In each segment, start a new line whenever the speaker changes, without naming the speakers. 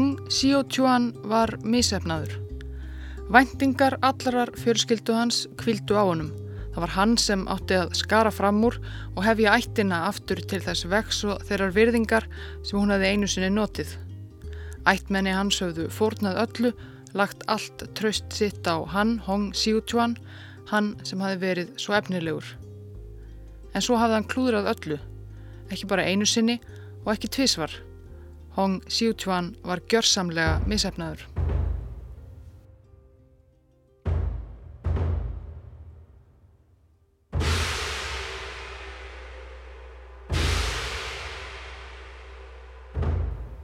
Hong Xiuquan var misefnaður. Væntingar allarar fjölskyldu hans kvildu á honum. Það var hann sem átti að skara fram úr og hefja ættina aftur til þess vex og þeirrar virðingar sem hún hefði einu sinni notið. Ættmenni hans höfðu fórnað öllu, lagt allt tröst sitt á hann, Hong Xiuquan, hann sem hafi verið svo efnilegur. En svo hafði hann klúðrað öllu, ekki bara einu sinni og ekki tvísvar. Hong Xiuquan var gjörsamlega misefnaður.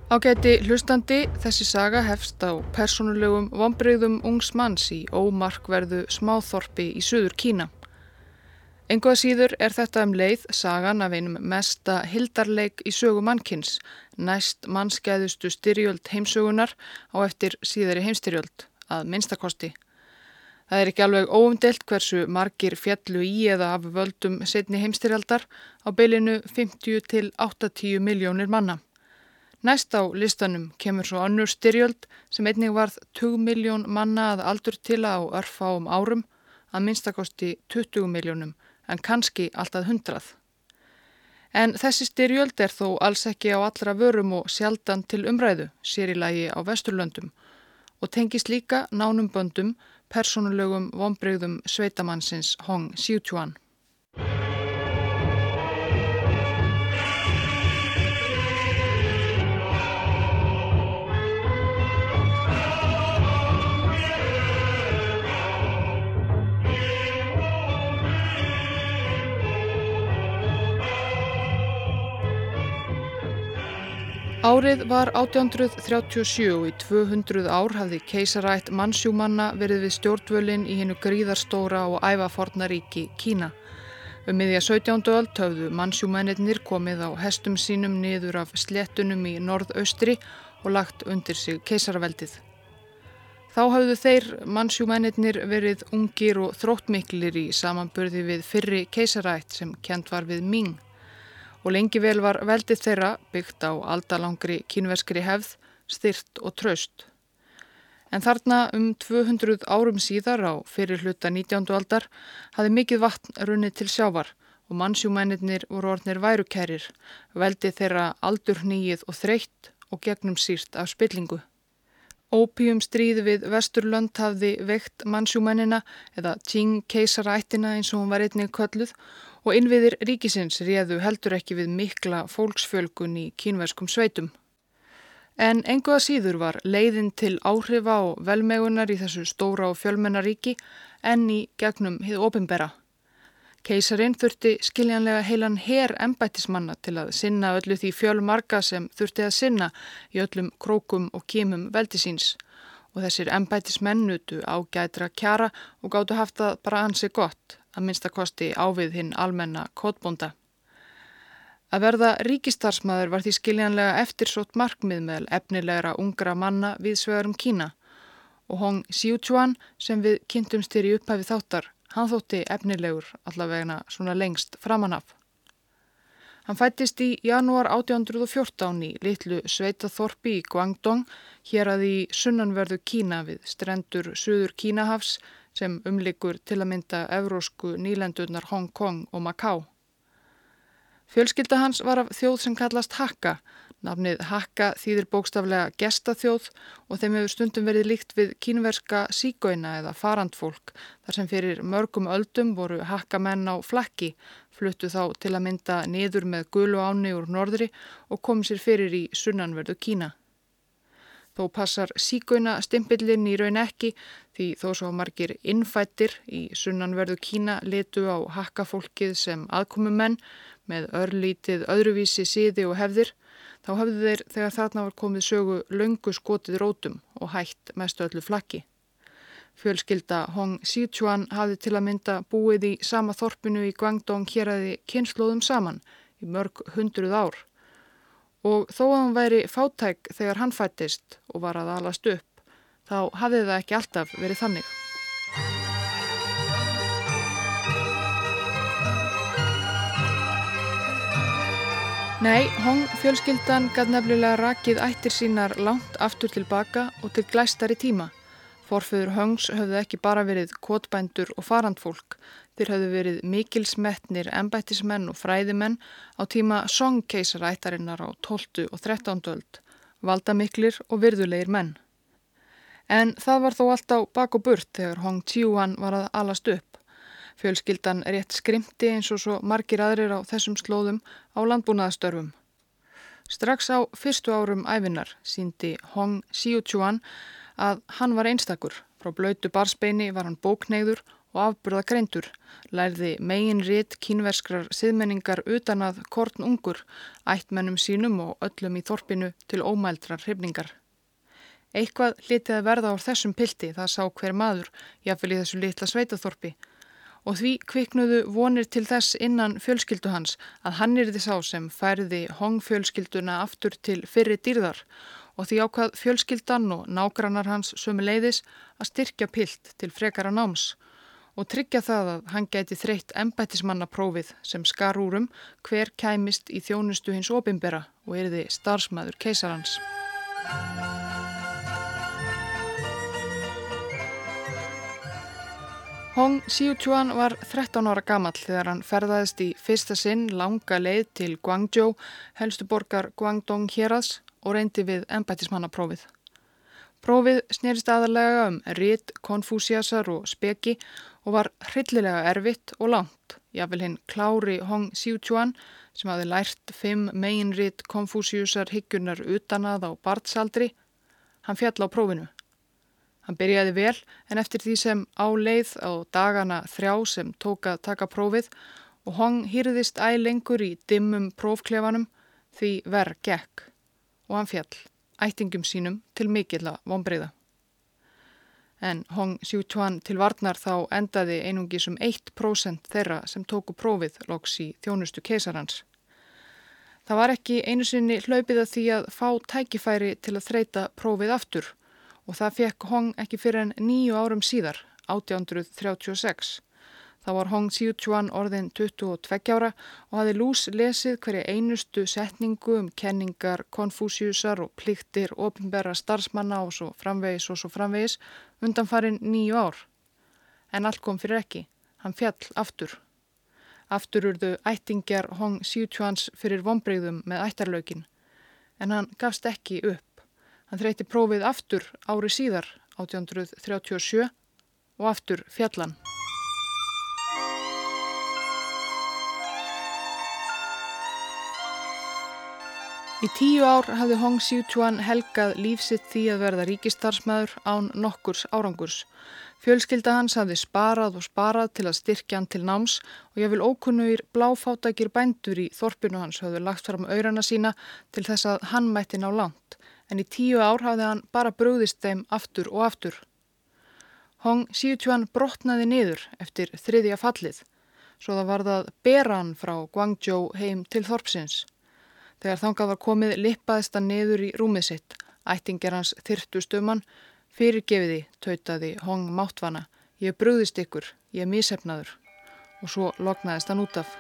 Ágæti hlustandi, þessi saga hefst á persónulegum vonbreyðum ungs manns í ómarkverðu smáþorpi í söður Kína. Engoða síður er þetta um leið sagan af einum mesta hildarleik í sögu mannkins, næst mannskæðustu styrjöld heimsögunar á eftir síðari heimstyrjöld, að minnstakosti. Það er ekki alveg óumdelt hversu margir fjallu í eða af völdum setni heimstyrjaldar á beilinu 50 til 80 miljónir manna. Næst á listanum kemur svo annur styrjöld sem einnig varð 20 miljón manna að aldur til á örfáum árum að minnstakosti 20 miljónum en kannski alltaf 100. En þessi styrjöld er þó alls ekki á allra vörum og sjaldan til umræðu, sér í lagi á Vesturlöndum og tengist líka nánum böndum personulegum vonbreyðum sveitamannsins Hong Xiuquan. Árið var 1837 og í 200 ár hafði keisarætt mannsjúmanna verið við stjórnvölinn í hennu gríðarstóra og ævaforna ríki Kína. Um miðja 17. öll töfðu mannsjúmennir komið á hestum sínum niður af slettunum í norðaustri og lagt undir sig keisarveldið. Þá hafðu þeir mannsjúmennir verið ungir og þróttmiklir í samanburði við fyrri keisarætt sem kent var við Ming og lengi vel var veldið þeirra byggt á aldalangri kínverskri hefð, styrt og traust. En þarna um 200 árum síðar á fyrir hluta 19. aldar hafði mikið vatn runnið til sjávar og mannsjúmennir voru orðnir værukærir, veldið þeirra aldur nýið og þreytt og gegnum sírt af spillingu. Ópíum stríði við Vesturlönd hafði veikt mannsjúmennina eða Qing keisarættina eins og hún var einnig kölluð og innviðir ríkisins réðu heldur ekki við mikla fólksfjölgun í kínverskum sveitum. En enguða síður var leiðin til áhrifa og velmegunar í þessu stóra og fjölmennaríki enn í gegnum hið opimbera. Keisarin þurfti skiljanlega heilan her embættismanna til að sinna öllu því fjölmarka sem þurfti að sinna í öllum krókum og kímum veldisíns og þessir embættismennutu ágætra kjara og gáttu haft það bara ansi gott að minnstakosti ávið hinn almenna kótbónda. Að verða ríkistarsmaður var því skiljanlega eftirsótt markmið með efnilegra ungra manna við svegarum Kína og Hong Xiuquan sem við kynntumst þér í upphæfi þáttar, hann þótti efnilegur allavegna svona lengst framanaf. Hann fættist í janúar 1814 í litlu Sveitaþorpi í Guangdong hér að í sunnanverðu Kína við strendur Suður Kínahafs sem umlikur til að mynda evrósku nýlendurnar Hong Kong og Macau. Fjölskylda hans var af þjóð sem kallast Hakka. Nafnið Hakka þýðir bókstaflega gestaþjóð og þeim hefur stundum verið líkt við kínverska sígóina eða farandfólk þar sem fyrir mörgum öldum voru Hakkamenn á flakki, fluttu þá til að mynda niður með gulu áni úr norðri og kom sér fyrir í sunnanverðu Kína. Þó passar sígöina stimpillin í raun ekki því þó svo margir innfættir í sunnanverðu Kína litu á hakkafólkið sem aðkomumenn með örlítið öðruvísi síði og hefðir þá hafðu þeir þegar þarna var komið sögu löngu skotið rótum og hætt mestu öllu flakki. Fjölskylda Hong Xiuquan hafði til að mynda búið í sama þorpinu í Guangdong hér aði kynnslóðum saman í mörg hundruð ár og þó að hann væri fátæk þegar hann fættist og var að alast upp, þá hafði það ekki alltaf verið þannig. Nei, Hong fjölskyldan gæti nefnilega rakið ættir sínar langt aftur tilbaka og til glæstari tíma. Forföður Hongs höfðu ekki bara verið kotbændur og farandfólk, þeir höfðu verið mikilsmetnir embættismenn og fræðimenn á tíma Song-keisarættarinnar á 12. og 13. öld, valdamiklir og virðulegir menn. En það var þó allt á bak og burt þegar Hong Chiuan var að alast upp. Fjölskyldan rétt skrimti eins og svo margir aðrir á þessum slóðum á landbúnaðastörfum. Strax á fyrstu árum æfinar síndi Hong Xiuchuan að hann var einstakur. Frá blöytu barsbeini var hann bókneiður og afburða greindur, lærði megin rétt kínverskrar siðmenningar utan að kortn ungur, ættmennum sínum og öllum í þorpinu til ómældrar hrifningar. Eitthvað litið að verða á þessum pilti, það sá hver maður, jáfnvel í þessu litla sveitaþorpi, og því kviknuðu vonir til þess innan fjölskyldu hans að hann er því sá sem færði hongfjölskylduna aftur til fyrri dýrðar og því ákvað fjölskyldan og nágrannar hans sömu leiðis að styrkja pilt til frekara náms og tryggja það að hann gæti þreytt embætismannaprófið sem skar úrum hver kæmist í þjónustu hins opimbera og erði starfsmæður keisarhans. Hong Xiuchuan var 13 ára gammal þegar hann ferðaðist í fyrsta sinn langa leið til Guangzhou, helstu borgar Guangdong hérads og reyndi við embætismannaprófið. Prófið snerist aðalega um rít, konfúsiasar og speki og var hryllilega erfitt og langt. Jável hinn klári Hong Xiuchuan sem hafi lært fimm megin rít konfúsiusar higgunar utan að á bartsaldri, hann fjall á prófinu. Hann byrjaði vel en eftir því sem á leið á dagana þrjá sem tók að taka prófið og Hong hýrðist æg lengur í dimmum prófklefanum því verð gekk og hann fjall ættingum sínum til mikilla vonbreyða. En Hong Xiuchuan til varnar þá endaði einungis um 1% þeirra sem tóku prófið loks í þjónustu keisarhans. Það var ekki einu sinni hlaupið að því að fá tækifæri til að þreita prófið aftur og það fekk Hong ekki fyrir en nýju árum síðar, 1836. Það var Hong Xiuchuan orðin 22 ára og hafi lús lesið hverja einustu setningu um kenningar, konfúsiusar og pliktir ofinbæra starfsmanna og svo framvegis og svo framvegis undan farin nýju ár. En allt kom fyrir ekki. Hann fjall aftur. Aftur urðu ættingjar Hong Xiuchuans fyrir vonbreyðum með ættarlaukin. En hann gafst ekki upp. Hann þreyti prófið aftur ári síðar, 1837, og aftur fjallan. Í tíu ár hafði Hong Xiuchuan helgað lífsitt því að verða ríkistarsmaður án nokkurs árangurs. Fjölskylda hans hafði sparað og sparað til að styrkja hann til náms og ég vil ókunnugir bláfáttakir bændur í þorpinu hans hafði lagt fram auðrana sína til þess að hann mætti ná langt en í tíu ár hafði hann bara brúðist þeim aftur og aftur. Hong Xiuchuan brotnaði niður eftir þriðja fallið, svo það var það beran frá Guangzhou heim til Þorpsins. Þegar þangað var komið lippaðist hann niður í rúmið sitt, ættingar hans þyrtu stumann, fyrirgefiði, tautaði Hong Máttvana, ég brúðist ykkur, ég mísefnaður og svo loknaðist hann út af.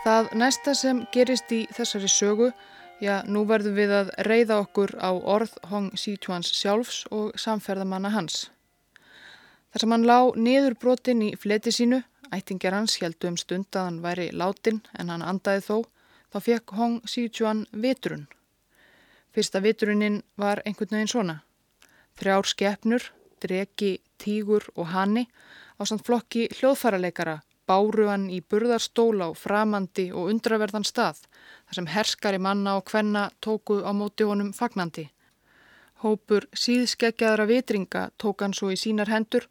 Það næsta sem gerist í þessari sögu, já nú verðum við að reyða okkur á orð Hong Xichuans sjálfs og samferðamanna hans. Þar sem hann lá niður brotin í fleti sínu, ættingjar hans heldu um stund að hann væri látin en hann andaði þó, þá fekk Hong Xichuan vitrun. Fyrsta vitruninn var einhvern veginn svona. Þrjár skepnur, dregi, tígur og hanni á samt flokki hljóðfæraleikara báru hann í burðarstóla á framandi og undraverðan stað þar sem herskari manna og kvenna tóku á móti honum fagnandi. Hópur síðskeggjaðra vitringa tók hann svo í sínar hendur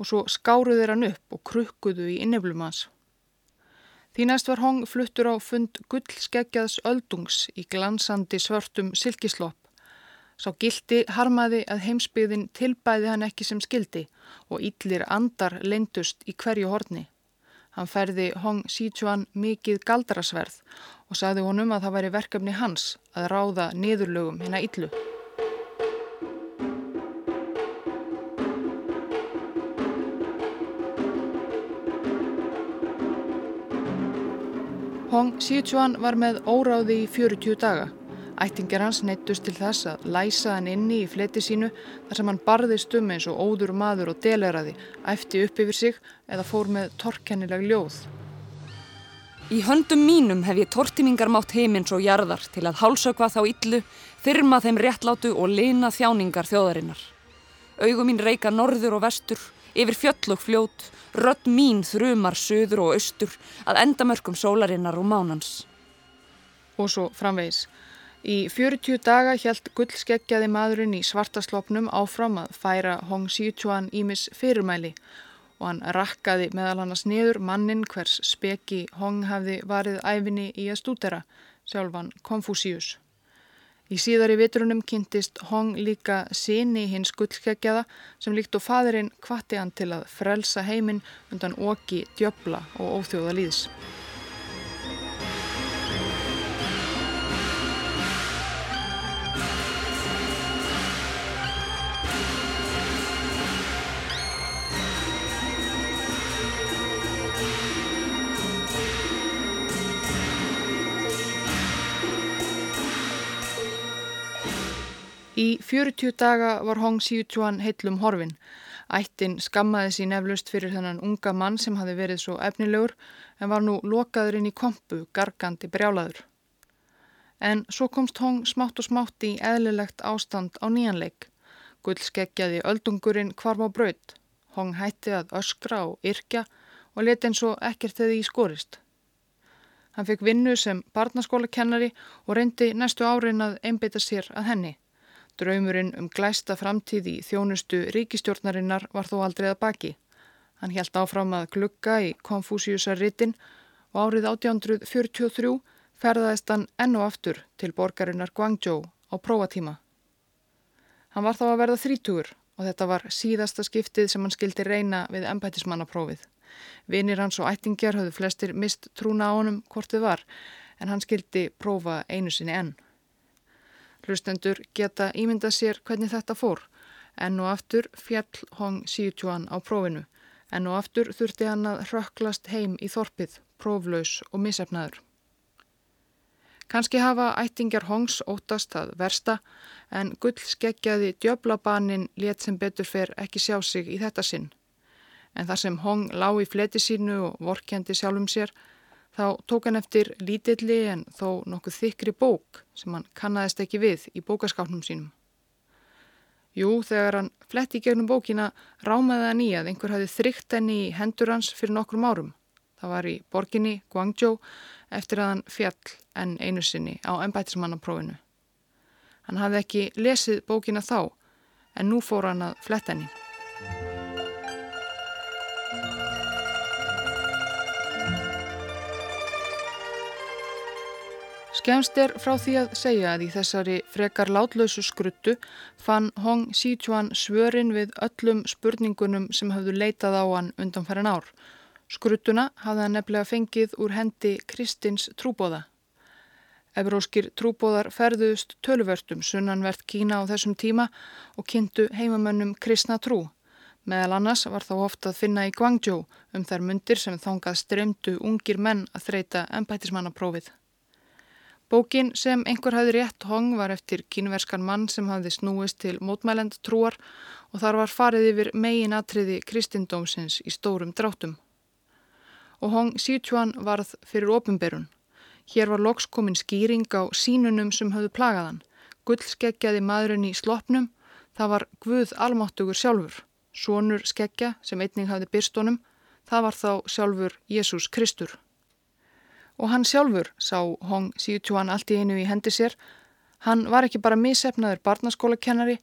og svo skáruðir hann upp og krukkuðu í inneflum hans. Því næst var Hong fluttur á fund gullskeggjaðs öldungs í glansandi svörtum silkislopp. Sá gildi harmaði að heimsbyðin tilbæði hann ekki sem skildi og yllir andar leindust í hverju horni. Hann færði Hong Sichuan mikið galdrasverð og saði honum að það væri verkefni hans að ráða niðurlögum hérna illu. Hong Sichuan var með óráði í 40 daga Ættingar hans neittust til þess að læsa hann inni í fleti sínu þar sem hann barðist um eins og óður maður og deleraði, æfti upp yfir sig eða fór með torkennileg ljóð.
Í höndum mínum hef ég tortimingar mátt heimins og jarðar til að hálsökva þá illu, fyrma þeim réttlátu og lina þjáningar þjóðarinnar. Augum mín reyka norður og vestur, yfir fjöll og fljót, rödd mín þrumar söður og austur að endamörkum sólarinnar og mánans.
Og svo framvegis. Í 40 daga hjælt gullskeggjaði maðurinn í svartaslopnum áfram að færa Hong Xiuquan ímis fyrirmæli og hann rakkaði meðal hann að sniður mannin hvers speki Hong hafði varið æfinni í að stúdera, sjálfan Konfúsius. Í síðari vitrunum kynntist Hong líka síni hins gullskeggjaða sem líkt og fadurinn kvatti hann til að frelsa heiminn undan oki, djöbla og óþjóða líðs. Í 40 daga var Hong Xiuquan heitlum horfin. Ættin skammaði sín eflaust fyrir þennan unga mann sem hafi verið svo efnilegur en var nú lokaður inn í kompu, gargandi brjálaður. En svo komst Hong smátt og smátt í eðlilegt ástand á nýjanleik. Gull skeggjaði öldungurinn hvarf á braud. Hong hætti að öskra og yrkja og leti eins og ekkert þegar því skorist. Hann fekk vinnu sem barnaskólakennari og reyndi næstu árin að einbeita sér að henni. Draumurinn um glæsta framtíð í þjónustu ríkistjórnarinnar var þó aldrei að baki. Hann helt áfram að glugga í Konfúsiusarritin og árið 1843 ferðaðist hann enn og aftur til borgarinnar Guangzhou á prófatíma. Hann var þá að verða þrítugur og þetta var síðasta skiptið sem hann skildi reyna við ennbætismannaprófið. Vinir hans og ættingjar höfðu flestir mist trúna á honum hvort þið var en hann skildi prófa einu sinni enn. Hlustendur geta ímynda sér hvernig þetta fór. Enn og aftur fjall Hong Xiuquan á prófinu. Enn og aftur þurfti hann að hrökklast heim í þorpið, próflaus og misefnaður. Kanski hafa ættingjar Hongs ótast að versta en gull skeggjaði djöblabanin let sem betur fer ekki sjá sig í þetta sinn. En þar sem Hong lá í fleti sínu og vorkendi sjálfum sér þá tók hann eftir lítilli en þó nokkuð þykri bók sem hann kannadist ekki við í bókaskápnum sínum. Jú, þegar hann fletti í gegnum bókina rámaði hann í að einhver hafi þrygt henni í hendur hans fyrir nokkrum árum. Það var í borginni Guangzhou eftir að hann fjall en einu sinni á ennbætismannaprófinu. Hann hafði ekki lesið bókina þá en nú fór hann að fletta henni. Skemst er frá því að segja að í þessari frekar látlausu skruttu fann Hong Xichuan svörin við öllum spurningunum sem hafðu leitað á hann undanfæran ár. Skruttuna hafði hann nefnilega fengið úr hendi Kristins trúbóða. Evróskir trúbóðar ferðust tölvertum sunnanvert Kína á þessum tíma og kynntu heimamönnum kristna trú. Meðal annars var þá ofta að finna í Guangzhou um þær myndir sem þángað streymdu ungir menn að þreita ennbætismannaprófið. Bókin sem einhver hafði rétt hong var eftir kínverskan mann sem hafði snúist til mótmælend trúar og þar var farið yfir megin atriði kristindómsins í stórum dráttum. Og hong Sichuan varð fyrir ofinberun. Hér var loks komin skýring á sínunum sem hafði plagaðan. Gullskeggjaði maðurinn í slopnum, það var Guð almáttugur sjálfur. Sónur skeggja sem einning hafði byrstónum, það var þá sjálfur Jésús Kristur. Og hann sjálfur sá Hong Xiuquan allt í einu í hendi sér. Hann var ekki bara missefnaður barnaskólakennari,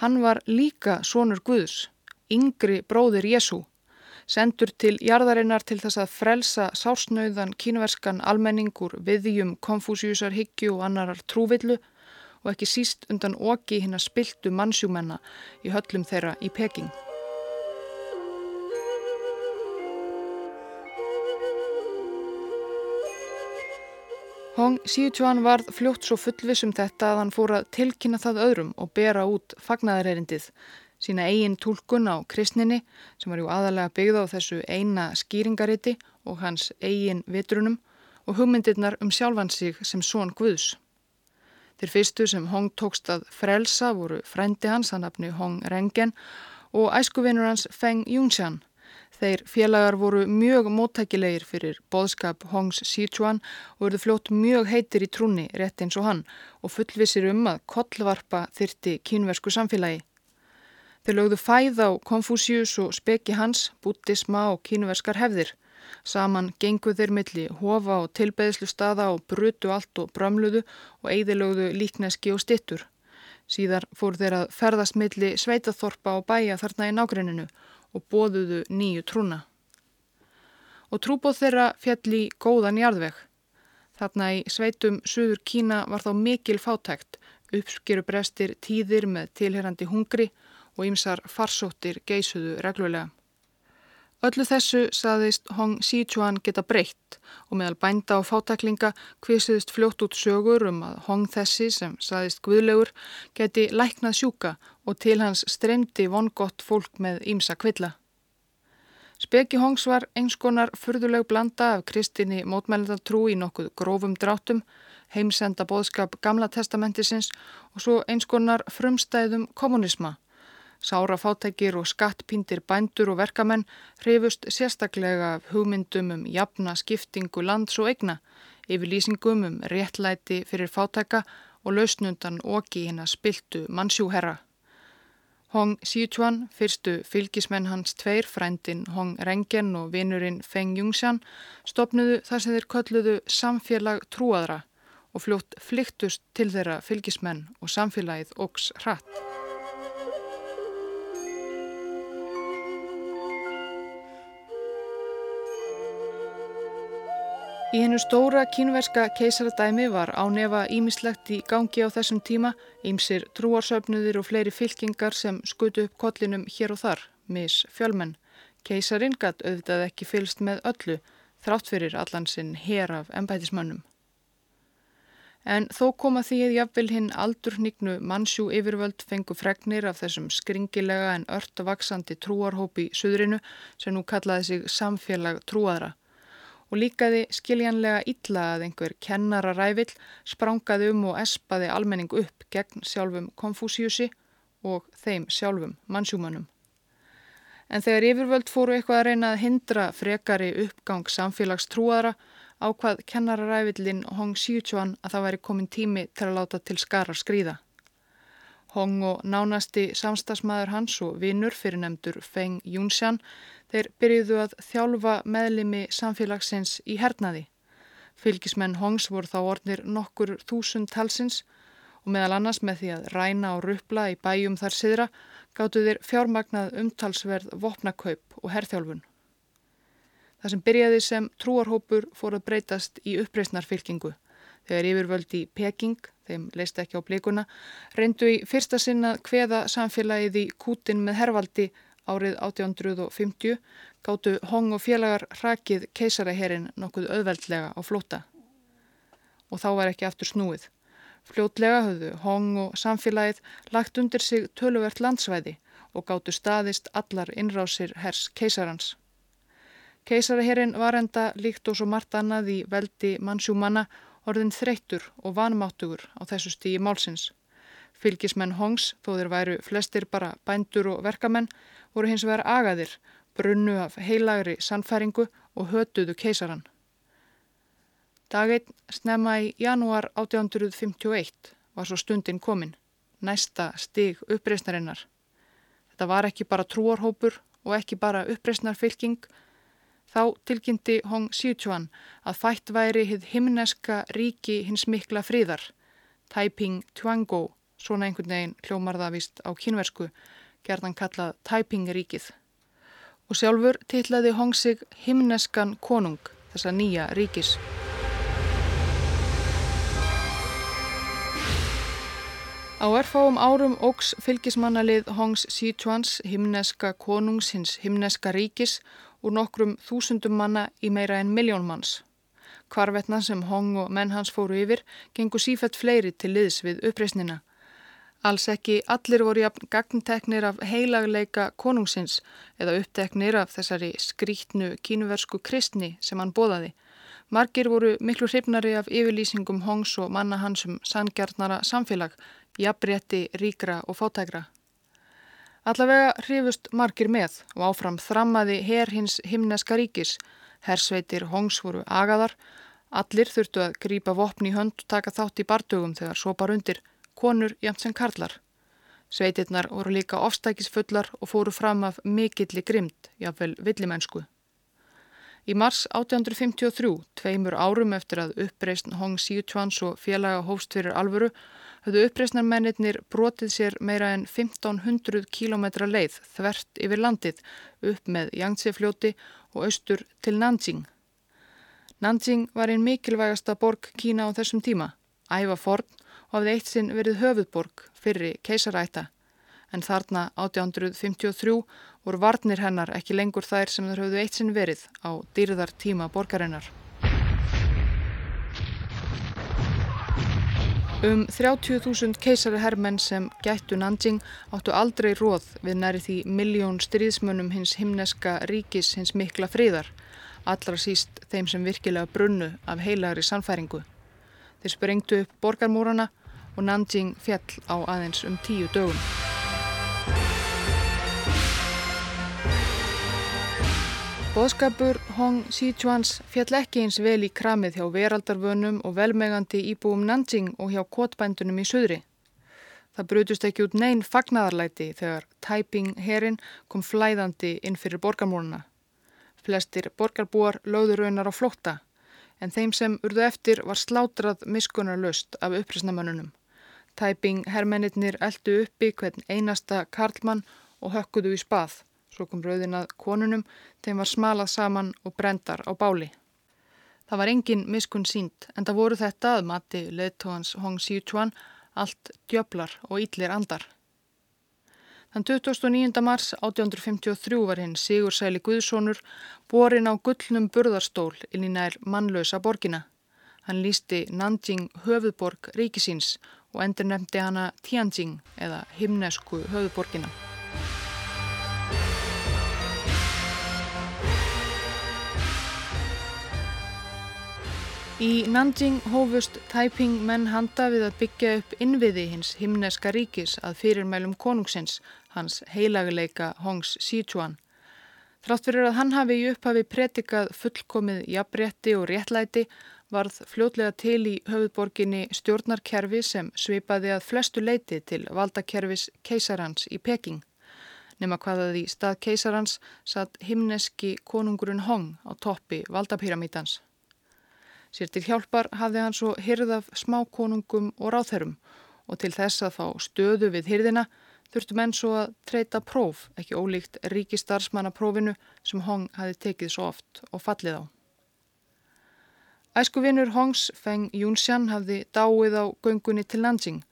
hann var líka sonur Guðs, yngri bróðir Jésu, sendur til jarðarinnar til þess að frelsa sársnauðan kínverskan almenningur viðjum konfúsjúsar hyggju og annarar trúvillu og ekki síst undan oki hinn að spiltu mannsjúmenna í höllum þeirra í Peking. Hong Xiuquan varð fljótt svo fullvis um þetta að hann fór að tilkynna það öðrum og bera út fagnæðarherindið, sína eigin tólkun á kristninni sem var jú aðalega byggða á þessu eina skýringariti og hans eigin vitrunum og hugmyndirnar um sjálfan sig sem són Guðs. Þeir fyrstu sem Hong tókst að frelsa voru frendi hans að nafni Hong Rengen og æskuvinur hans Feng Yunxian. Þeir félagar voru mjög móttækilegir fyrir boðskap Hongs Sichuan og verðu fljótt mjög heitir í trúni rétt eins og hann og fullvisir um að kollvarpa þyrti kínversku samfélagi. Þeir lögðu fæð á Konfúsius og speki hans, búttisma og kínverskar hefðir. Saman genguð þeir milli hofa og tilbeðslu staða og brutu allt og brömluðu og eigðilögðu líkneski og stittur. Síðar fór þeir að ferðast milli sveitaþorpa og bæja þarna í nágreininu og bóðuðu nýju trúna. Og trúbóð þeirra fjall í góðan jarðveg. Þarna í sveitum Suður Kína var þá mikil fátækt, uppskeru brestir tíðir með tilherandi hungri og ymsar farsóttir geisuðu reglulega. Öllu þessu saðist Hong Sichuan geta breytt og meðal bænda og fátaklinga hvisiðist fljótt út sögur um að Hong þessi sem saðist guðlegur geti læknað sjúka og til hans streymdi vongott fólk með ímsa kvilla. Speki Hongs var einskonar fyrðuleg blanda af kristinni mótmælendatrú í nokkuð grófum dráttum, heimsenda boðskap Gamla testamentisins og svo einskonar frumstæðum kommunisma Sára fátækir og skattpíndir bændur og verkamenn hrifust sérstaklega hugmyndum um jafna skiptingu lands og egna, yfir lýsingum um réttlæti fyrir fátæka og lausnundan oki hinn að spiltu mannsjúherra. Hong Sichuan, fyrstu fylgismenn hans tveir, frændin Hong Rengen og vinurinn Feng Yungxian, stopnuðu þar sem þeir kölluðu samfélag trúadra og fljótt flyktust til þeirra fylgismenn og samfélagið ógs hratt. Í hennu stóra kínverska keisaradæmi var ánefa ímislegt í gangi á þessum tíma, ímsir trúarsöfnuðir og fleiri fylkingar sem skutu upp kollinum hér og þar, mis fjölmenn. Keisarin gatt auðvitað ekki fylst með öllu, þrátt fyrir allansinn hér af ennbætismönnum. En þó koma því að jafnvel hinn aldurnignu mannsjú yfirvöld fengu fregnir af þessum skringilega en örtavaksandi trúarhópi í suðrinu sem nú kallaði sig samfélag trúaðra og líkaði skiljanlega illa að einhver kennararævill sprangaði um og espaði almenning upp gegn sjálfum Konfúsiusi og þeim sjálfum mannsjúmanum. En þegar yfirvöld fóru eitthvað að reyna að hindra frekari uppgang samfélagstrúara ákvað kennararævillin Hong Xiuchuan að það væri komin tími til að láta til skara skrýða. Hong og nánasti samstagsmaður hans og vinnur fyrir nefndur Feng Yunxian þeir byrjuðu að þjálfa meðlimi samfélagsins í hernaði. Fylgismenn Hongs voru þá ornir nokkur þúsund talsins og meðal annars með því að ræna og ruppla í bæjum þar siðra gáttu þeir fjármagnað umtalsverð vopnakaup og herþjálfun. Það sem byrjaði sem trúarhópur fór að breytast í uppreysnarfylkingu þegar yfirvöldi Peking þeim leist ekki á blíkuna, reyndu í fyrsta sinna hveða samfélagið í Kútin með hervaldi árið 1850 gáttu Hong og félagar hrakið keisaraherin nokkuð auðveldlega á flóta. Og þá var ekki aftur snúið. Fljótlega höfðu Hong og samfélagið lagt undir sig töluvert landsvæði og gáttu staðist allar innrásir hers keisarans. Keisaraherin var enda líkt og svo margt annað í veldi mannsjúmanna orðin þreyttur og vanmáttugur á þessu stíi málsins. Fylgismenn Hongs, þó þeir væru flestir bara bændur og verkamenn, voru hins vegar agaðir, brunnu af heilagri sannfæringu og hötuðu keisaran. Daginn snemma í janúar 1851 var svo stundin komin, næsta stig uppreysnarinnar. Þetta var ekki bara trúarhópur og ekki bara uppreysnarfylking, Þá tilkynnti Hong Xiuquan að fætt væri hið himneska ríki hins mikla fríðar, Taiping Tuango, svona einhvern veginn hljómar það vist á kínversku, gerðan kallað Taiping ríkið. Og sjálfur titlaði Hong sig himneskan konung, þessa nýja ríkis. Á erfáum árum ógs fylgismannalið Hongs Sichuans himneska konungs hins himneska ríkis úr nokkrum þúsundum manna í meira en miljón manns. Kvarvetna sem Hong og menn hans fóru yfir gengur sífætt fleiri til liðs við uppreysnina. Alls ekki allir voru jafn gagnteknir af heilagleika konungsins eða uppteknir af þessari skrítnu kínuversku kristni sem hann bóðaði. Margir voru miklu hrifnari af yfirlýsingum Hongs og manna hans um sangjarnara samfélag, jafnrétti, ríkra og fátækra. Allavega hrifust margir með og áfram þrammaði her hins himneska ríkis. Hersveitir Hongs voru agaðar, allir þurftu að grípa vopni í hönd og taka þátt í bardugum þegar sopar undir, konur jæmt sem karlar. Sveitirnar voru líka ofstækisfullar og fóru fram af mikilli grimd, jáfnvel villimennsku. Í mars 1853, tveimur árum eftir að uppreysn Hong Xiuquans og félaga hófst fyrir alvöru, höfðu uppreysnarmennir brotið sér meira en 1500 km leið þvert yfir landið upp með Yangtze-fljóti og austur til Nanjing. Nanjing var einn mikilvægasta borg Kína á þessum tíma, æfa forn og hafði eitt sinn verið höfuðborg fyrir keisaræta en þarna 1853 voru varnir hennar ekki lengur þær sem þar höfðu eitt sinn verið á dýrðar tíma borgarinnar. Um 30.000 keisari herrmenn sem gættu Nanjing áttu aldrei róð við næri því miljón stríðsmönnum hins himneska ríkis hins mikla fríðar, allra síst þeim sem virkilega brunnu af heilagri sannfæringu. Þeir sprengtu upp borgarmúrana og Nanjing fjall á aðeins um tíu dögum. Bóðskapur Hong Xichuans fjall ekki eins vel í kramið hjá veraldarvönum og velmegandi íbúum Nanjing og hjá kotbændunum í söðri. Það brutust ekki út neyn fagnadarlæti þegar Taiping herin kom flæðandi inn fyrir borgarmúruna. Flestir borgarbúar lögður raunar á flótta en þeim sem urðu eftir var slátrað miskunarlöst af upprýsnamönnunum. Taiping hermennir eldu uppi hvern einasta karlmann og hökkuðu í spað. Svo kom rauðin að konunum, þeim var smalað saman og brendar á báli. Það var engin miskun sínt en það voru þetta að mati leðtóhans Hong Xiuquan allt djöflar og yllir andar. Þann 29. mars 1853 var hinn Sigur Sæli Guðssonur borin á gullnum burðarstól inn í nær mannlösa borgina. Hann lísti Nanjing höfuðborg ríkisins og endur nefndi hana Tianjing eða himnesku höfuðborgina. Í Nanjing hófust Taiping menn handa við að byggja upp innviði hins himneska ríkis að fyrirmælum konungsins, hans heilaguleika Hongs Sichuan. Þrátt fyrir að hann hafi í upphafi pretikað fullkomið jafnrétti og réttlæti varð fljótlega til í höfðborginni stjórnarkerfi sem svipaði að flestu leiti til valdakerfis keisarans í Peking. Nefna hvaðað í stað keisarans satt himneski konungurinn Hong á toppi valdapyramítans. Sér til hjálpar hafði hann svo hyrðaf smákonungum og ráþerum og til þess að fá stöðu við hyrðina þurftu menn svo að treyta próf, ekki ólíkt ríkistarsmannaprófinu sem Hong hafi tekið svo oft og fallið á. Æskuvinnur Hongs Feng Yunxian hafði dáið á göngunni til Nanjing.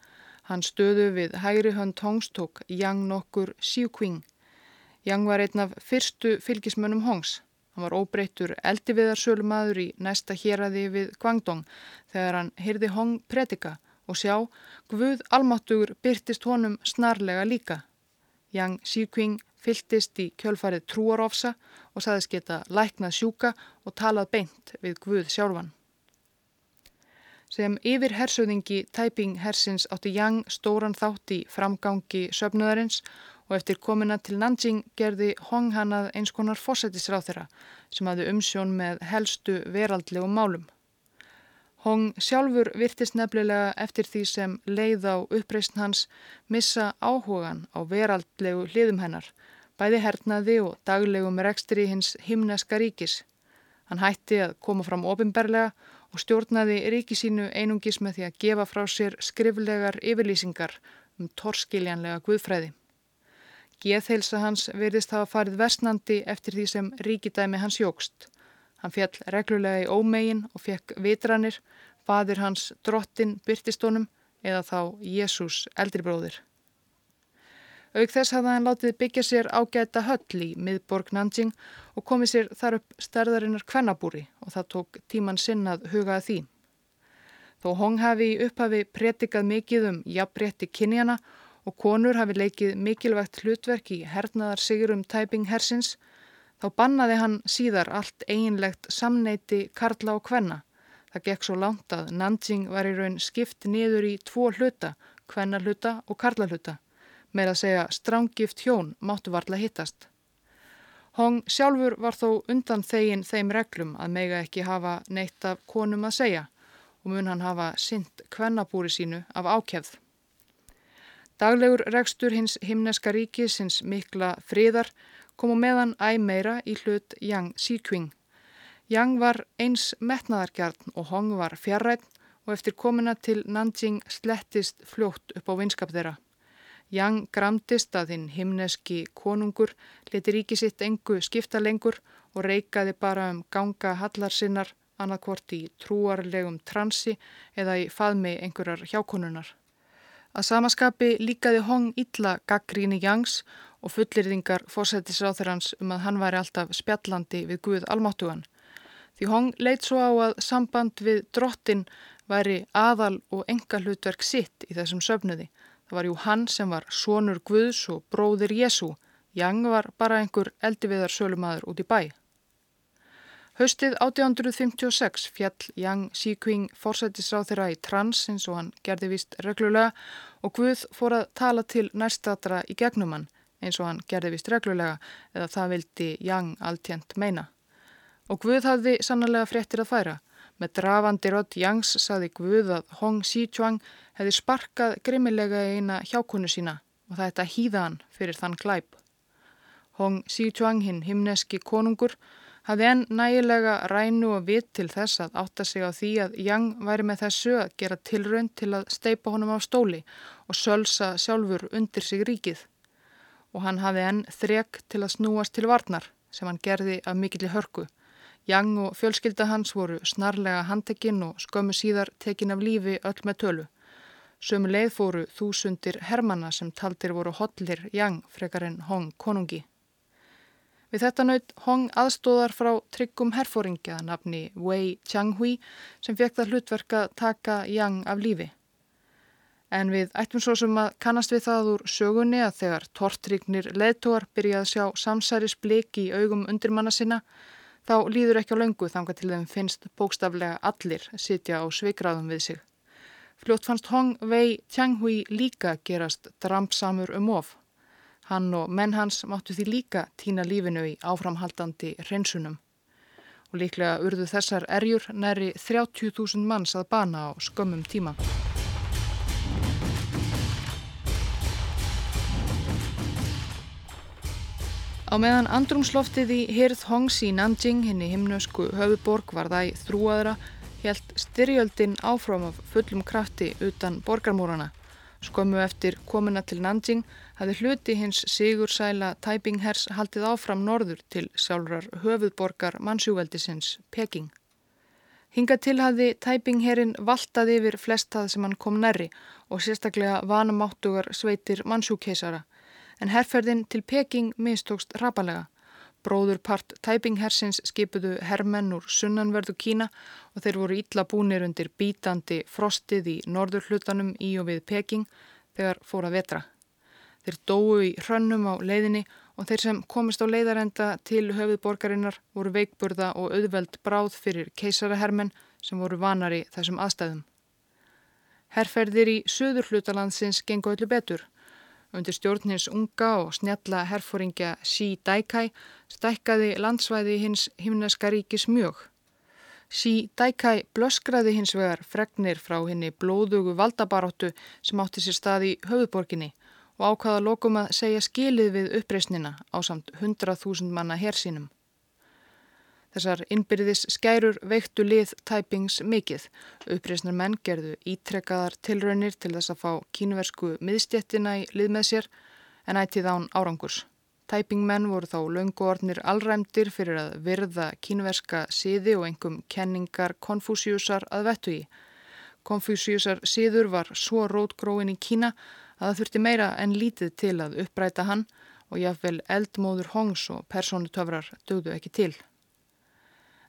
Hann stöðu við hægri hönd Hongs tók Yang nokkur Xiuqing. Yang var einn af fyrstu fylgismönnum Hongs. Hann var óbreyttur eldiviðarsölu maður í næsta héræði við Guangdong þegar hann hyrði Hong predika og sjá Guð almáttugur byrtist honum snarlega líka. Yang Xiqing fyltist í kjölfarið trúarofsa og saðist geta læknað sjúka og talað beint við Guð sjálfan. Sem yfir hersöðingi Taiping hersins átti Yang stóran þátt í framgangi söfnuðarins og eftir komina til Nanjing gerði Hong hannað eins konar fósættisráð þeirra sem hafði umsjón með helstu veraldlegu málum. Hong sjálfur virtist nefnilega eftir því sem leið á uppreysn hans missa áhugan á veraldlegu hliðum hennar, bæði hernaði og daglegum rekstri hins himneska ríkis. Hann hætti að koma fram ofinberlega og stjórnaði ríkisínu einungis með því að gefa frá sér skriflegar yfirlýsingar um torskiljanlega guðfræði. Geðheilsa hans verðist hafa farið versnandi eftir því sem ríkidæmi hans jógst. Hann fjall reglulega í ómegin og fekk vitranir, fadir hans drottin byrtistónum eða þá Jésús eldribróðir. Auk þess hafði hann látið byggja sér ágæta höll í miðborg Nanjing og komið sér þar upp stærðarinnar kvennabúri og það tók tíman sinn að hugaða því. Þó Hong hafi í upphafi pretikað mikið um jafnrétti kynjana og konur hafi leikið mikilvægt hlutverk í hernaðar sigurum tæping hersins, Þá bannaði hann síðar allt eiginlegt samneiti Karla og Kvenna. Það gekk svo langt að Nanjing var í raun skipt niður í tvo hluta, Kvenna hluta og Karla hluta. Með að segja strángift hjón máttu varla hittast. Hong sjálfur var þó undan þegin þeim reglum að mega ekki hafa neitt af konum að segja og mun hann hafa synd kvennabúri sínu af ákjæfð. Daglegur rekstur hins himneska ríkis hins mikla friðar komu meðan æg meira í hlut Yang Xikving. Yang var eins metnaðargjarn og Hong var fjarrætt og eftir komina til Nanjing slettist fljótt upp á vinskap þeirra. Yang gramtist að hinn himneski konungur leti ríki sitt engu skipta lengur og reikaði bara um ganga hallar sinnar annarkvort í trúarlegum transi eða í faðmi einhverjar hjákonunar. Að samaskapi líkaði Hong illa gaggríni Yangs og fullirðingar fórsættisráþurans um að hann væri alltaf spjallandi við Guð almáttugan. Því Hong leitt svo á að samband við drottin væri aðal og enga hlutverk sitt í þessum söfnuði. Það var jú hann sem var sonur Guðs og bróðir Jésu. Yang var bara einhver eldiviðar sölumadur út í bæ. Haustið 1856 fjall Yang Xikving fórsættisráð þeirra í trans eins og hann gerði vist reglulega og Guð fór að tala til nærstatra í gegnum hann eins og hann gerði vist reglulega eða það vildi Yang alltjent meina. Og Guð hafði sannlega fréttir að færa. Með drafandi rödd Yangs saði Guð að Hong Xichuang hefði sparkað grimmilega eina hjákonu sína og það að hýða hann fyrir þann glæp. Hong Xichuang, hinn himneski konungur, hafði enn nægilega rænu og vitt til þess að átta sig á því að Yang væri með þessu að gera tilraun til að steipa honum á stóli og sölsa sjálfur undir sig ríkið og hann hafi enn þrek til að snúast til varnar sem hann gerði af mikilli hörku. Jang og fjölskylda hans voru snarlega handtekinn og skömmu síðar tekin af lífi öll með tölu. Sömu leið fóru þúsundir hermana sem taldir voru hotlir Jang frekar en Hong konungi. Við þetta naut Hong aðstóðar frá tryggum herfóringja nafni Wei Changhui sem fekk það hlutverka taka Jang af lífi. En við ættum svo sem að kannast við það úr sögunni að þegar tortrygnir leðtóar byrja að sjá samsæris bliki í augum undirmanna sinna, þá líður ekki á löngu þanga til þeim finnst bókstaflega allir sitja á sveikraðum við sig. Fljótt fannst Hong Wei Tianghui líka gerast drampsamur um of. Hann og menn hans máttu því líka týna lífinu í áframhaldandi hreinsunum. Og líklega urðu þessar erjur næri 30.000 manns að bana á skömmum tíma. Á meðan andrumsloftið í Hirð Hongs í Nanjing, henni himnösku höfuborg, var það í þrúaðra, helt styrjöldin áfram af fullum krafti utan borgarmúrana. Skömmu eftir komuna til Nanjing hafði hluti hins sigursæla tæpinghers haldið áfram norður til sjálfrar höfuðborgar mannsjúveldisins Peking. Hinga til hafði tæpingherrin valtað yfir flestað sem hann kom nærri og sérstaklega vanamáttugar sveitir mannsjúkeisara en herrferðin til Peking mistókst rapalega. Bróðurpart tæpinghersins skipuðu herrmenn úr sunnanverðu Kína og þeir voru ítla búnir undir bítandi frostið í norður hlutanum í og við Peking þegar fóra vetra. Þeir dóu í hrönnum á leiðinni og þeir sem komist á leiðarenda til höfuðborgarinnar voru veikburða og auðveld bráð fyrir keisarahermenn sem voru vanari þessum aðstæðum. Herrferðir í söður hlutalandsins gengu öllu betur. Undir stjórnins unga og snjalla herfóringja Xi Daikai stækkaði landsvæði hins himneska ríkis mjög. Xi Daikai blöskraði hins vegar fregnir frá henni blóðugu valdabaróttu sem átti sér stað í höfuborginni og ákvaða lokum að segja skilið við uppreysnina á samt 100.000 manna hersínum. Þessar innbyrðis skærur veiktu lið tæpings mikið. Uppreysnar menn gerðu ítrekkaðar tilraunir til þess að fá kínversku miðstjettina í lið með sér en ættið án árangurs. Tæpingmenn voru þá launguornir allræmdir fyrir að virða kínverska síði og engum kenningar konfúsiusar að vettu í. Konfúsiusar síður var svo rótgróin í Kína að það þurfti meira en lítið til að uppræta hann og jáfnvel eldmóður hongs og persónutöfrar dögðu ekki til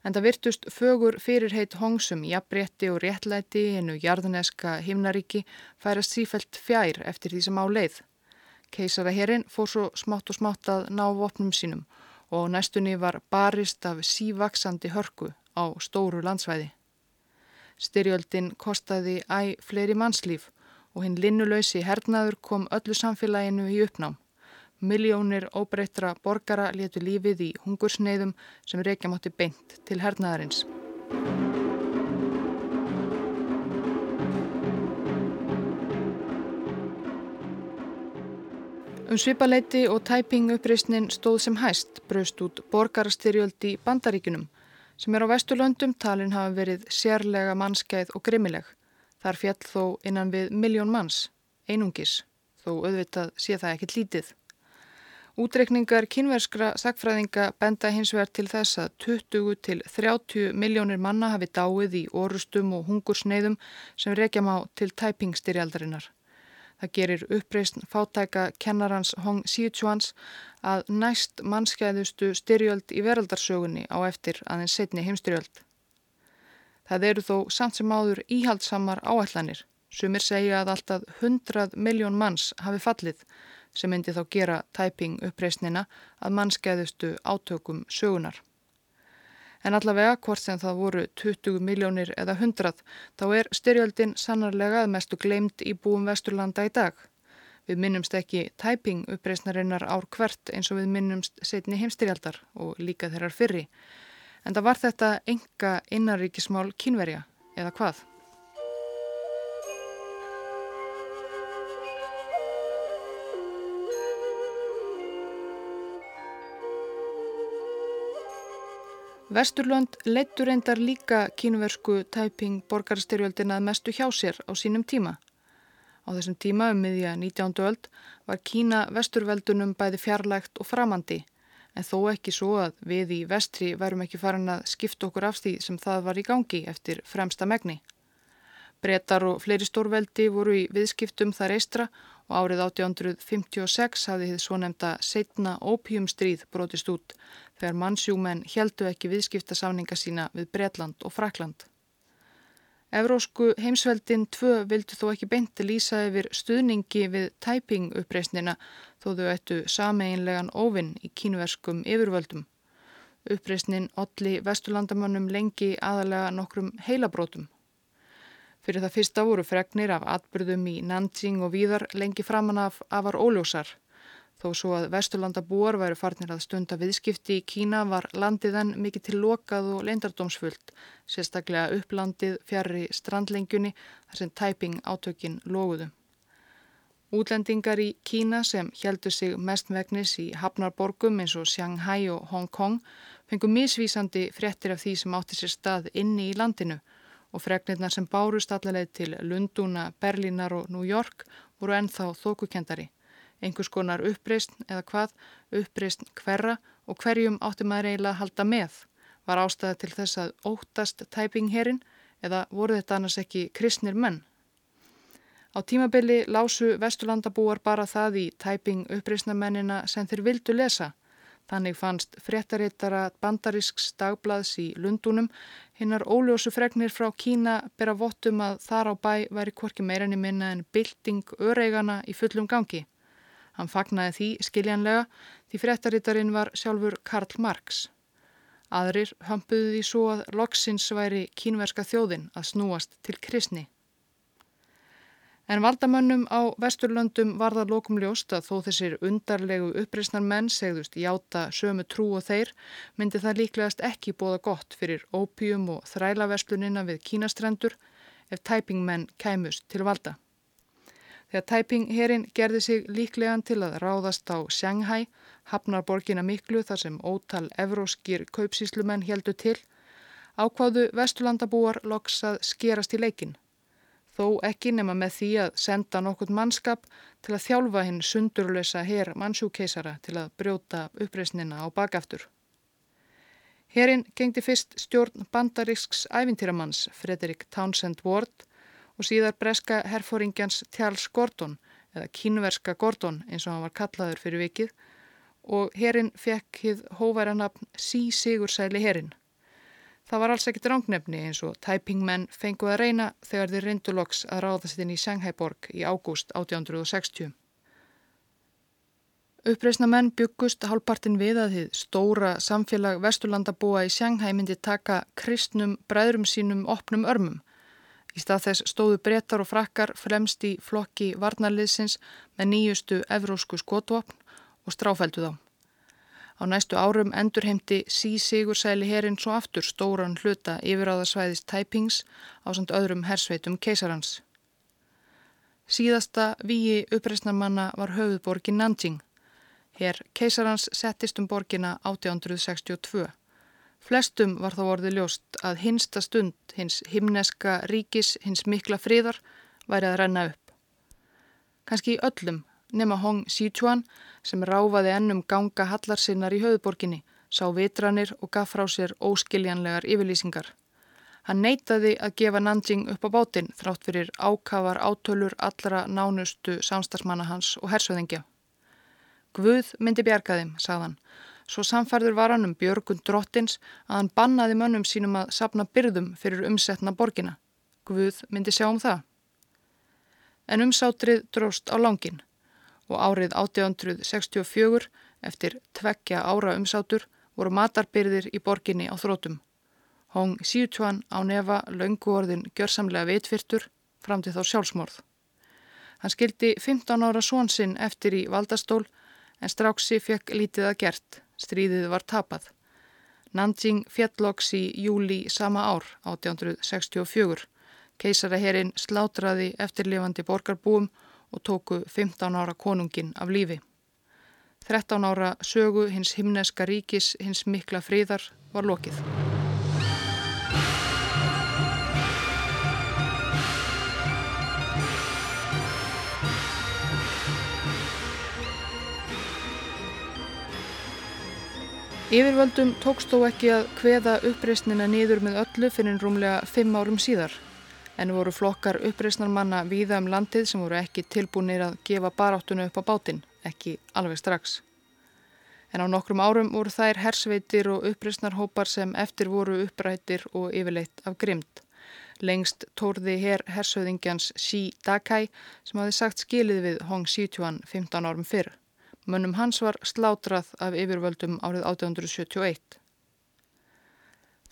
en það virtust fögur fyrirheit hongsum jafnrétti og réttlæti innu jarðuneska himnaríki færast sífælt fjær eftir því sem á leið. Keisaraherrin fór svo smátt og smátt að ná vopnum sínum og næstunni var barist af sívaksandi hörku á stóru landsvæði. Styrjöldin kostaði æg fleiri mannslíf og hinn linnulöysi hernaður kom öllu samfélaginu í uppnám. Miljónir óbreyttra borgara letu lífið í hungursneiðum sem reykja mátti beint til hernaðarins. Um svipaleiti og tæping uppreysnin stóð sem hæst braust út borgarstyrjöldi bandaríkunum sem er á vesturlöndum talin hafa verið sérlega mannskæð og grimmileg. Þar fjall þó innan við miljón manns, einungis, þó auðvitað sé það ekkit lítið. Útrekningar kynverskra sagfræðinga benda hins vegar til þess að 20 til 30 miljónir manna hafi dáið í orustum og hungursneiðum sem rekja má til tæpingstyrjaldarinnar. Það gerir uppreysn fátæka kennarans Hong Sichuans að næst mannskæðustu styrjöld í veraldarsögunni á eftir aðeins setni heimstyrjöld. Það eru þó samt sem áður íhaldsamar áætlanir. Sumir segja að alltaf 100 miljón manns hafi fallið sem myndi þá gera tæping uppreysnina að mannskæðustu átökum sögunar. En allavega, hvort sem það voru 20 miljónir eða 100, þá er styrjöldin sannarlega að mestu gleimt í búum Vesturlanda í dag. Við minnumst ekki tæping uppreysnarinnar ár hvert eins og við minnumst setni heimstyrjaldar og líka þeirrar fyrri. En það var þetta enga innaríkismál kínverja, eða hvað? Vesturlönd leittur reyndar líka kínversku tæping borgarstyrjöldina að mestu hjá sér á sínum tíma. Á þessum tíma um miðja 19. öld var Kína vesturveldunum bæði fjarlægt og framandi en þó ekki svo að við í vestri værum ekki farin að skipta okkur af því sem það var í gangi eftir fremsta megni. Bretar og fleiri stórveldi voru í viðskiptum þar eistra og árið 1856 hafði þið svo nefnda setna ópjumstríð brotist út þegar mannsjúmenn heldu ekki viðskiptasáninga sína við Bretland og Frakland. Evrósku heimsveldin tvö vildu þó ekki beinti lýsa yfir stuðningi við tæping uppreysnina þó þau ættu sameinlegan óvinn í kínverskum yfirvöldum. Uppreysnin olli vesturlandamannum lengi aðalega nokkrum heilabrótum. Fyrir það fyrsta voru fregnir af atbyrðum í Nanjing og víðar lengi framann af afar óljósar. Þó svo að vesturlandabúar væru farnir að stunda viðskipti í Kína var landið enn mikið til lokað og leindardómsfullt, sérstaklega upplandið fjari strandlengjunni þar sem tæping átökin loguðu. Útlendingar í Kína sem heldur sig mestmegnis í hafnarborgum eins og Shanghai og Hong Kong fengu misvísandi fréttir af því sem átti sér stað inni í landinu og fregnirna sem bárust allaveg til Lundúna, Berlínar og New York voru ennþá þókukendari. Einhvers konar uppreist eða hvað, uppreist hverra og hverjum átti maður eiginlega að halda með. Var ástæða til þess að óttast tæpingherrin eða voru þetta annars ekki kristnir menn? Á tímabili lásu vesturlandabúar bara það í tæping uppreistnamennina sem þeir vildu lesa Þannig fannst fréttarittara bandarisks dagblaðs í Lundunum hinnar óljósu fregnir frá Kína bera vottum að þar á bæ væri korki meirinni minna en bilding öreigana í fullum gangi. Hann fagnaði því skiljanlega því fréttarittarinn var sjálfur Karl Marx. Aðrir hömpuði því svo að loksins væri kínverska þjóðin að snúast til kristni. En valdamönnum á vesturlöndum var það lokum ljóst að þó þessir undarlegu uppreysnar menn segðust játa sömu trú og þeir myndi það líklegast ekki bóða gott fyrir ópíum og þrælaverslunina við kínastrendur ef tæpingmenn kæmust til valda. Þegar tæpingherrin gerði sig líklegan til að ráðast á Shanghai, hafnar borgina miklu þar sem ótal evróskir kaupsíslumenn heldu til, ákváðu vesturlandabúar loks að skerast í leikin þó ekki nema með því að senda nokkurt mannskap til að þjálfa hinn sundurlösa herr mannsjúkeisara til að brjóta uppreysnina á bakaftur. Herinn gengdi fyrst stjórn bandarísks æfintýramanns Fredrik Townsend Ward og síðar breska herfóringjans Charles Gordon eða kínverska Gordon eins og hann var kallaður fyrir vikið og herinn fekk hið hóværanapn Sí Sigursæli herinn. Það var alls ekkit rángnefni eins og tæpingmenn fenguð að reyna þegar þeir reyndu loks að ráðast inn í Shanghai-borg í ágúst 1860. Uppreisnamenn byggust hálfpartin við að þið stóra samfélag Vesturlandabúa í Sjanghæ myndi taka kristnum bræðrum sínum opnum örmum. Í stað þess stóðu brettar og frakkar fremst í flokki varnarliðsins með nýjustu evrósku skotvopn og stráfældu þá. Á næstu árum endurheimti sí sigur sæli herinn svo aftur stóran hluta yfiráðasvæðist Taipings á samt öðrum hersveitum keisarans. Síðasta víi uppreisnarmanna var höfuðborgin Nanjing. Hér keisarans settist um borgina 1862. Flestum var þá orðið ljóst að hinsta stund hins himneska ríkis, hins mikla fríðar, væri að renna upp. Kanski öllum nema Hong Sichuan sem ráfaði ennum ganga hallarsinnar í höfuborginni, sá vitranir og gaf frá sér óskiljanlegar yfirlýsingar. Hann neytaði að gefa Nanjing upp á bátinn þrátt fyrir ákafar átölur allra nánustu samstagsmanna hans og hersöðingja. Guð myndi bjarga þeim, sagðan. Svo samfærður var hann um björgun drottins að hann bannaði mönnum sínum að sapna byrðum fyrir umsetna borgina. Guð myndi sjá um það. En umsátrið dróst á langin og árið 1864 eftir tveggja ára umsátur voru matarbyrðir í borginni á þrótum. Hong Siutuan á nefa laungu orðin gjörsamlega vitfyrtur fram til þá sjálfsmorð. Hann skildi 15 ára svonsinn eftir í valdastól en Stráksi fekk lítið að gert, stríðið var tapað. Nanjing fjalloks í júli sama ár, 1864. Keisaraherin slátraði eftirlifandi borgarbúum og tóku 15 ára konungin af lífi. 13 ára sögu hins himneska ríkis hins mikla fríðar var lokið. Yfirvöldum tókst þó ekki að hveða uppreysnina niður með öllu fyrir rúmlega fimm árum síðar en voru flokkar uppreysnarmanna víða um landið sem voru ekki tilbúinir að gefa baráttuna upp á bátinn, ekki alveg strax. En á nokkrum árum voru þær hersveitir og uppreysnarhópar sem eftir voru upprættir og yfirleitt af grymt. Lengst tórði her hersöðingjans Xi Dakai sem hafi sagt skilið við Hong Xiutuan 15 árum fyrr. Mönnum hans var slátrað af yfirvöldum árið 1871.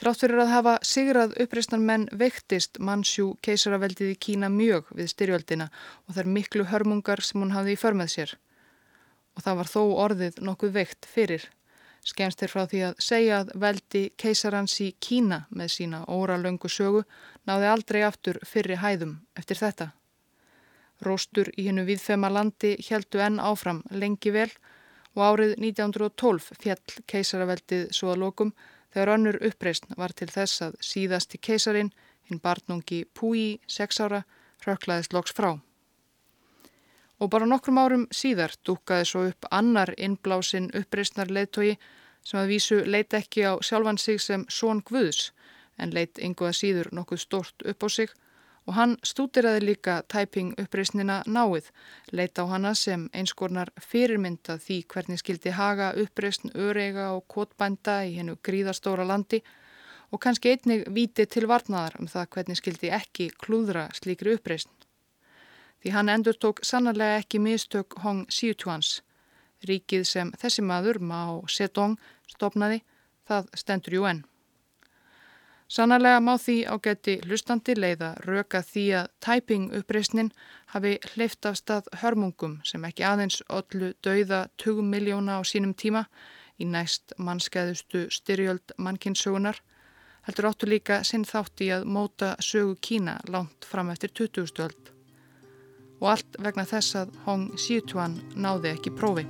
Þrátt fyrir að hafa sigrað uppreisnar menn veiktist mannsjú keisaraveldið í Kína mjög við styrjöldina og þær miklu hörmungar sem hún hafði í förmað sér. Og það var þó orðið nokkuð veikt fyrir. Skemst er frá því að segja að veldi keisarans í Kína með sína óralöngu sögu náði aldrei aftur fyrri hæðum eftir þetta. Róstur í hennu viðfema landi heldu enn áfram lengi vel og árið 1912 fjall keisaraveldið svo að lokum þegar önnur uppreysn var til þess að síðasti keisarin, hinn barnungi Púi, 6 ára, röklaðist loks frá. Og bara nokkrum árum síðar dúkaði svo upp annar innblásin uppreysnar leittói sem að vísu leita ekki á sjálfan sig sem són Guðs en leitt ynguða síður nokkuð stort upp á sig og hann stúdiraði líka tæping uppreysnina náið, leita á hana sem einskornar fyrirmynda því hvernig skildi haga uppreysn öreiga og kotbænda í hennu gríðastóra landi og kannski einnig viti til varnaðar um það hvernig skildi ekki klúðra slíkri uppreysn. Því hann endur tók sannarlega ekki mistök Hong Siutuans. Ríkið sem þessi maður, Mao Zedong, stopnaði, það stendur jú enn. Sannarlega má því á geti hlustandi leiða röka því að tæping uppreysnin hafi hleyft af stað hörmungum sem ekki aðeins öllu dauða 20 miljóna á sínum tíma í næst mannskæðustu styrjöld mannkinsögunar heldur áttu líka sinn þátt í að móta sögu Kína langt fram eftir 20. öld og allt vegna þess að Hong Xiutuan náði ekki prófi.